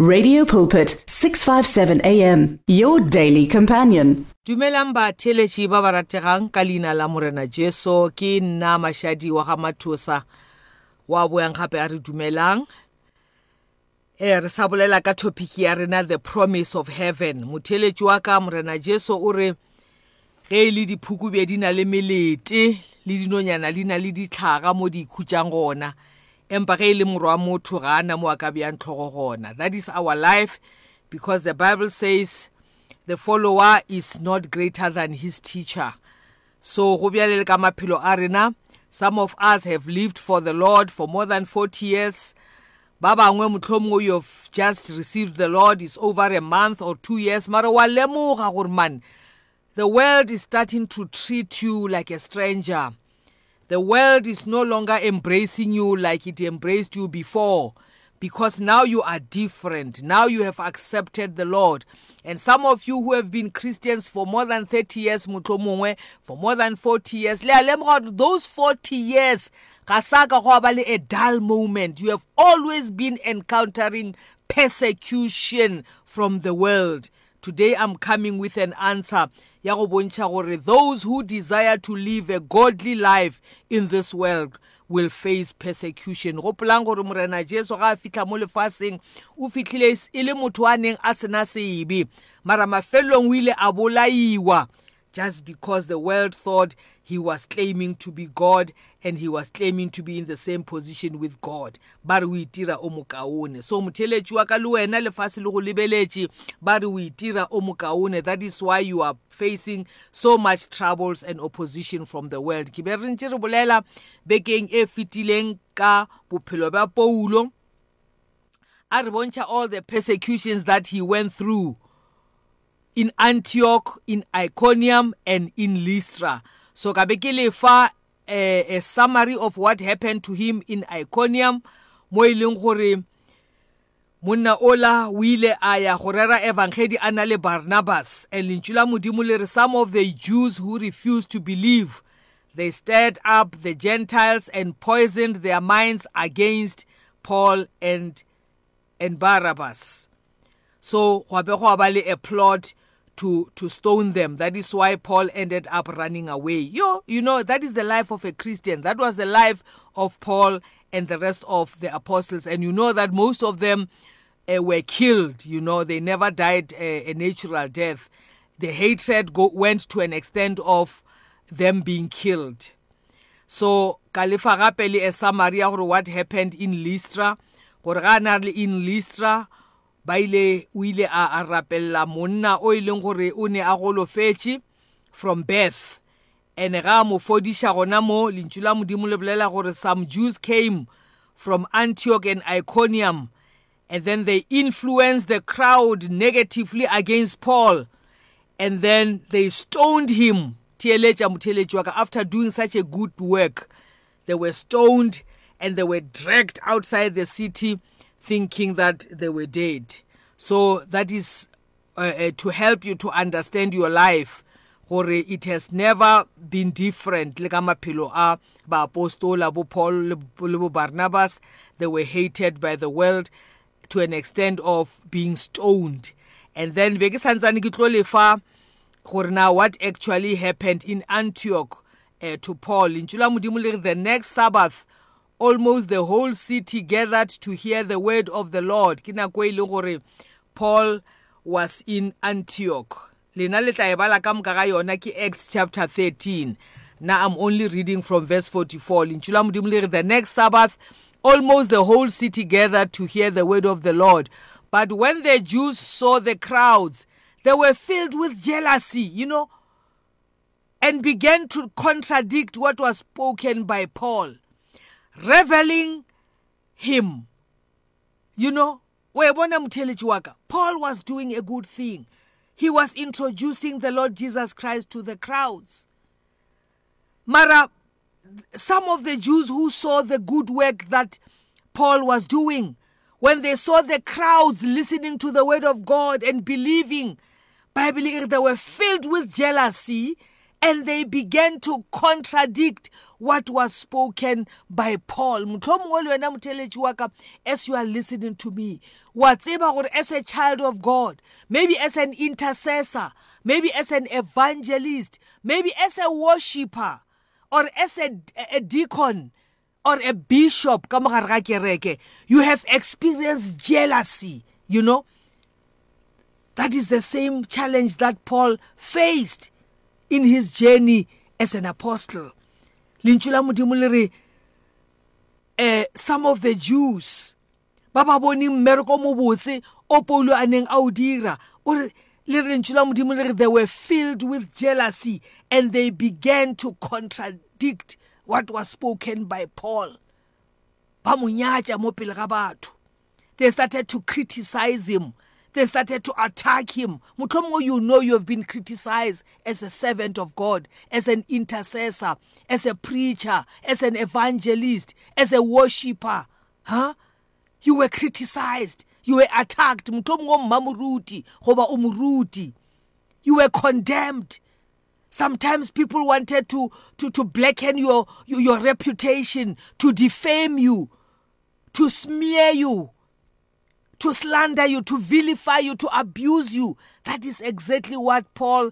Radio Pulpit 657 AM your daily companion. dumelang ba ba rategang ka leina la morena jesu ke nna mašadi wa ga mathosa. Wa boyang gape a re dumelang. E re sa bolela ka topic ya rena the promise of heaven. Motheletši wa ka morena jesu o re ge e le diphukubje di na le melete le dinonyana di na le ditlhaga mo di ikhutšang gona. Empa ge e le morwa motho ga ana mo a ka bjang tlhogo gona. That is our life because the bible says the follower is not greater than his teacher. So go bjale le ka maphelo a rena some of us have lived for the lord for more than 40 years. Ba bangwe mohlomongwe you have just received the lord is over a month or two years. Mara wa lemoga gore man the world is starting to treat you like a stranger. The world is no longer embracing you like it embraced you before because now you are different. Now you have accepted the Lord. And some of you who have been Christians for more than 30 years, motlomongwe, for more than 40 years, those 40 years, a dull moment. You have always been encountering persecution from the world. Today I'm coming with an answer ya go bontšha gore those who desire to live a godly life in this world will face persecution. Gopolang gore morena jesu ga a fitlha mo lefaseng o fitlhile e le motho a neng a sena sebe mara mafelelong o ile a bolaiwa just because the world thought he was claiming to be God and he was claiming to be in the same position with God. Ba re o itira o mokaone. So motheletši wa ka le wena lefase le go lebeletše ba re o itira o mokaone. That is why you are facing so much troubles and opposition from the world. Ke be re ntse re bolela bekeng e fetileng ka bophelo bja poulo a re bontšha all the persecutions that he went through in Antioch, in Iconium, and in Lystra. So ka be ke le fa a, a summary of what happened to him in Iconium mo e leng gore monna ola o ile a ya go rera evangeli a na le barnabas. And lentšu la modimo le re some of the jews who refused to believe they stirred up the gentiles and poisoned their minds against paul and, and barabbas so gwa be go ba le a plot to to stone them. That is why paul ended up running away. Yo you know that is the life of a christian. That was the life of paul and the rest of the apostles. And you know that most of them uh, were killed. You know they never died a, a natural death. The hatred go, went to an extent of them being killed. So kalefa gape le a summary ya gore what happened in lystra? Gore ga na le in lystra? Ba ile o ile a, a rapella monna o e leng gore o ne a golofetše from birth. And ga mo fodiša gona mo lentšu la modimo le bolela gore some jews came from antioch and iconium and then they influenced the crowd negatively against paul and then they stoned him. Theeletša motheletši wa ka after doing such a good work they were stoned and they were dragged outside the city thinking that they were dead. So that is uh, uh, to help you to understand your life. gore it has never been different le ka maphelo a baapostola bo paul le bo barnabas they were hated by the world to an extent of being stoned and then be ke santsane ke tlo lefa gore now what actually happened in antioch uh, to paul lentšu la modimo le the next sabbath almost the whole city gathered to hear the word of the Lord. Ke nako e leng gore Paul was in Antioch. Lena le tla e bala ka moka ga yona ke Acts chapter 13 now I'm only reading from verse 44 lentšu la modimo le re the next sabbath almost the whole city gathered to hear the word of the Lord. But when the Jews saw the crowds they were filled with jealousy you know and began to contradict what was spoken by Paul. Reveling him. You know wayebona mtheletši wa ka paul was doing a good thing. He was introducing the lord jesus christ to the crowds. Mara some of the jews who saw the good work that paul was doing when they saw the crowds listening to the word of god and believing bible they were filled with jealousy. And they began to contradict what was spoken by Paul. Mohlomongwe le wena motheletši wa ka as you are listening to me, wa tseba gore as a child of God, maybe as an intercessor, maybe as an evangelist, maybe as a worshipper, or as a, a deacon, or a bishop, ka mogare ga kereke, you have experienced jealousy, you know. That is the same challenge that Paul faced in his journey as an apostle. lentšu la modimo le re uh, some of the jews ba ba bone mmereko mo botse o paulo a neng a o dira. O re le lentšu la modimo le re they were filled with jealousy and they began to contradict what was spoken by paul. Ba mo nyatša mo pele ga batho. They started to criticize him. They started to attack him. Mohlomongwe you know you have been criticized as a servant of god as an intercessor as a preacher as an evangelist as a worshipper. Huh? You were criticized. You were attacked. Mohlomongwe o mma moruti goba o moruti you were condemned. Sometimes people wanted to to to blacken your your, your reputation to defame you to smear you. To slander you, to vilify you, to abuse you. That is exactly what Paul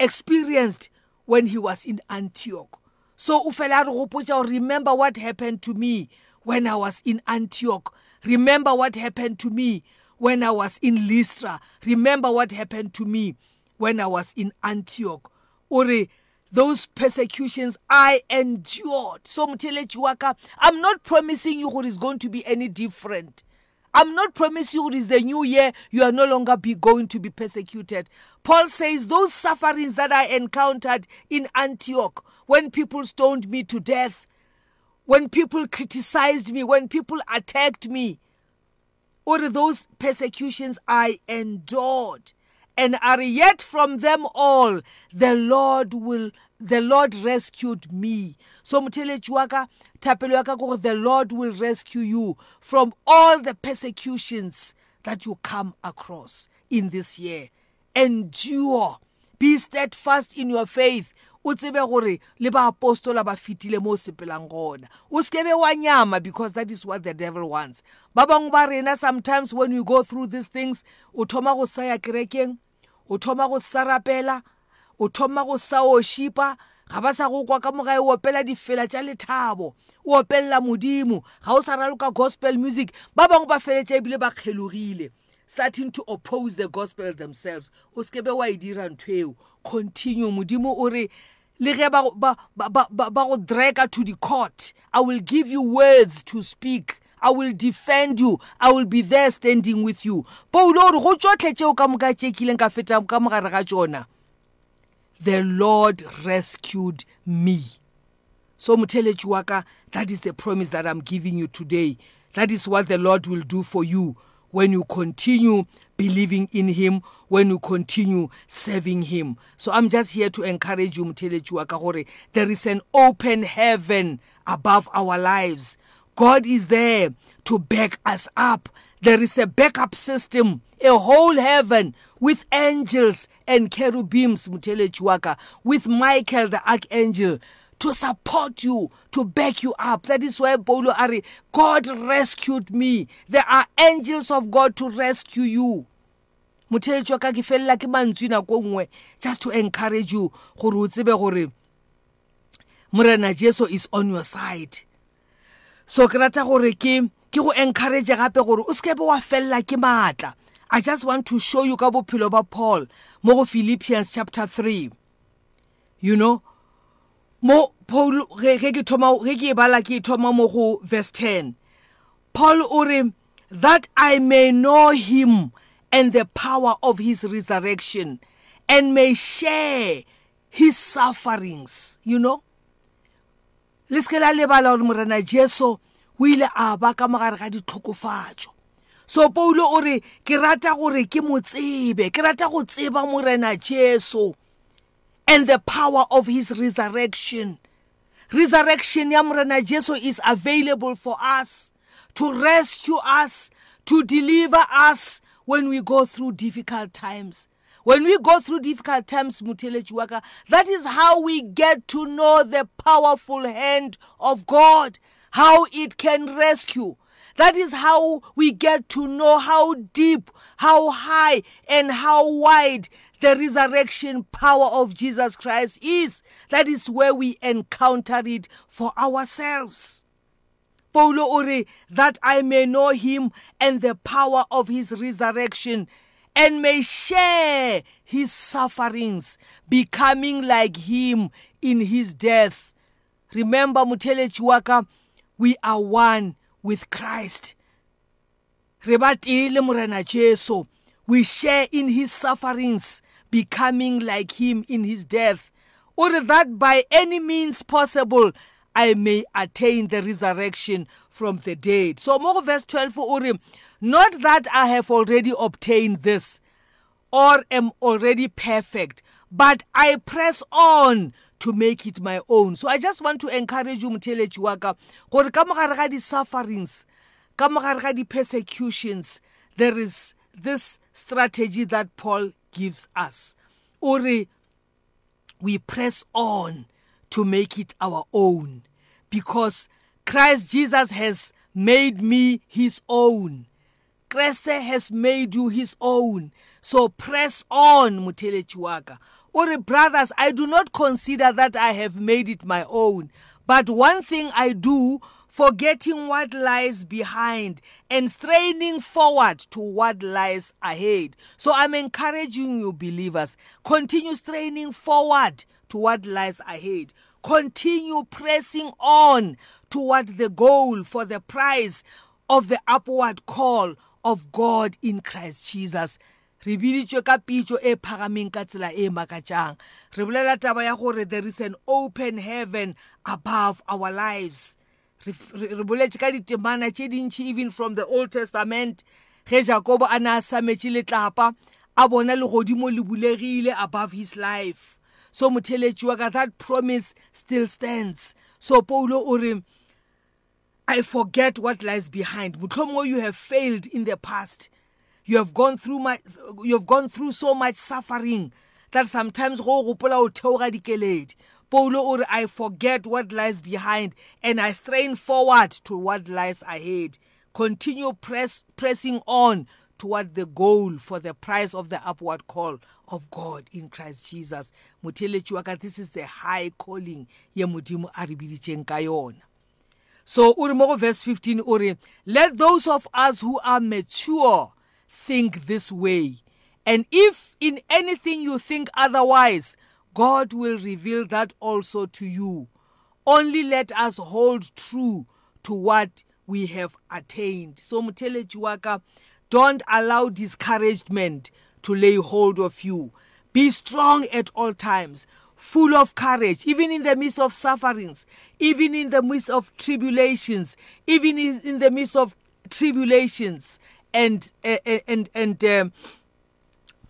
experienced when he was in Antioch. So ufela re gopotsa remember what happened to me when I was in Antioch. Remember what happened to me when I was in Lystra. Remember what happened to me when I was in Antioch. Ore those persecutions I endured. So mtheletši wa ka, I'm not promising you what is going to be any different. I'm not promising you it is the new year, you are no longer be going to be persecuted. Paul says, Those sufferings that I encountered in Antioch, when people stoned me to death, when people criticized me, when people attacked me, or those persecutions I endured, and are yet from them all, the Lord will the Lord rescued me. So motheletši wa ka thapelo ya ka gore the Lord will rescue you from all the persecutions that you come across in this year. Endure. Be steadfast in your faith. O tsebe gore le baapostola ba fetile mo sepelang gona. O sekebe wa nyama because that is what the devil wants. Ba bangwe ba rena sometimes when we go through these things o thoma go sa ya kerekeng o thoma go sarapela o thoma go sa oshipa ga ba sa go kwa ka mogae o opela difela tša lethabo o opelela modimo ga o sa raloka gospel music. Ba bangwe ba feletša ebile ba kgelogile starting to oppose the gospel themselves. O sekebe wa e dira ntho eo. Continue modimo o re le ge ba go drega to the court i will give you words to speak I will defend you. I will be there standing with you. Paulo re go tsotlhe tšeo ka moka tše kileng ka feta ka mogare ga tšona the Lord rescued me. So motheletši wa ka that is the promise that I'm giving you today. That is what the Lord will do for you when you continue believing in him when you continue serving him. So i'm just here to encourage you motheletši wa ka gore there is an open heaven above our lives. God is there to back us up. There is a backup system a whole heaven with angels and cherubims motheletši wa ka with michael the archangel to support you to back you up. That is why paulo a re god rescued me. There are angels of god to rescue you. Motheletši wa ka ke felela ke mantswe nako nngwe just to encourage you gore o tsebe gore morena jesu is on your side. So ke rata gore ke ke go encourage gape gore o sekebe wa felela ke maatla. I just want to show you ka bophelo ba Paul mo go Philippians chapter 3 you know mo Paul ge ge ke thoma ge ke bala ke thoma mo go verse 10 Paul o re that I may know him and the power of his resurrection and may share his sufferings you know? Le se ke la lebala gore morena jesu o ile a ba ka mogare ga ditlhokofatso. So paulo o re ke rata gore ke mo tsebe ke rata go tseba morena jesu and the power of his resurrection. Resurrection ya morena jesu is available for us to rescue us to deliver us when we go through difficult times when we go through difficult times mutheleki waka that is how we get to know the powerful hand of god how it can rescue that is how we get to know how deep how high and how wide the resurrection power of Jesus Christ is. That is where we encounter it for ourselves. Paulo ore that I may know him and the power of his resurrection and may share his sufferings becoming like him in his death. Remember Mutele Chiwaka, we are one with Christ. Re batile morena Jesu. We share in his sufferings becoming like him in his death, or that by any means possible I may attain the resurrection from the dead. So more verse 12 Urim, not that I have already obtained this or am already perfect, but I press on to make it my own. So I just want to encourage you motheletse wa ka gore ka mogare ga di sufferings, ka mogare ga di persecutions, there is this strategy that Paul gives us. Uri, we press on to make it our own because Christ Jesus has made me his own. Christ has made you his own. So press on, Mutelechi waka. Uri, brothers, I do not consider that I have made it my own. But one thing I do, forgetting what lies behind and straining forward to what lies ahead. So I'm encouraging you, believers, continue straining forward to what lies ahead. Continue pressing on toward the goal for the prize of the upward call of God in Christ Jesus. re biditswe ka pitso e phagameng ka tsela e makatšang re bolela taba ya gore there is an open heaven above our lives re boletse ka ditemana tše dintšhi even from the old testament ge jakobo a ne a sametše letlapa a bona legodimo le bulegile above his life so motheletši wa ka that promise still stands. So paulo o re i forget what lies behind. Mohlomongwe you have failed in the past. You have gone through my you have gone through so much suffering that sometimes go gopola o theoga dikeledi. Paulo or I forget what lies behind and I strain forward to what lies ahead. Continue press, pressing on toward the goal for the prize of the upward call of God in Christ Jesus. Motheletši wa ka this is the high calling ye modimo a re biditšeng ka yona. So o re mo go verse 15 o re let those of us who are mature think this way and if in anything you think otherwise God will reveal that also to you. Only let us hold true to what we have attained. So motheledi wa ka don't allow discouragement to lay hold of you. Be strong at all times, full of courage, even in the midst of sufferings, even in the midst of tribulations, even in, in the midst of tribulations and uh, and and uh,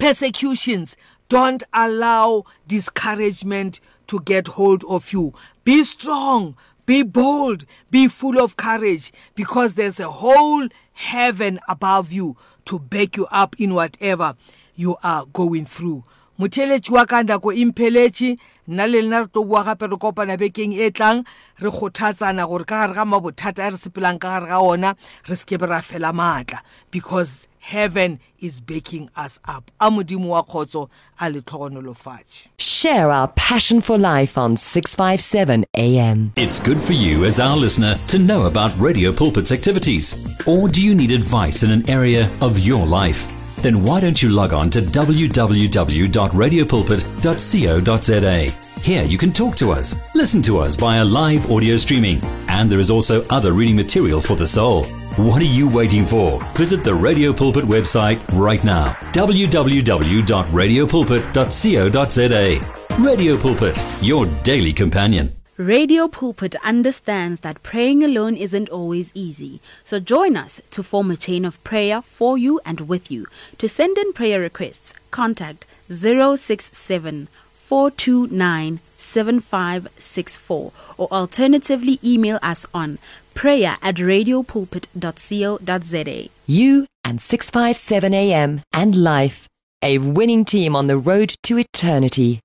persecutions. Don't allow discouragement to get hold of you. Be strong, be bold, be full of courage. Because there's a whole heaven above you to back you up in whatever you are going through. motheletši wa ka nako impheletše nna le lena re tlo bua gape re kopana bekeng e tlang. Re kgothatsana gore ka gare ga mabothata a re sepelang ka gare ga ona re seke be ra fela maatla. Because heaven is backing us up a modimo wa kgotso a le tlhogonolofatše Share our passion for life on 657 AM. It's good for you as our listener to know about Radio Pulpit's activities. Or do you need advice in an area of your life? Then why don't you log on to www.radiopulpit.co.za? Here you can talk to us, listen to us via live audio streaming, and there is also other reading material for the soul. What are you waiting for? Visit the Radio Pulpit website right now www.radiopulpit.co.za. Radio Pulpit, your daily companion. Radio Pulpit understands that praying alone isn't always easy. So join us to form a chain of prayer for you and with you. To send in prayer requests, contact 067 429 7564 or alternatively email us on prayer at radiopulpit.co.za. You and 657 AM and life a winning team on the road to eternity.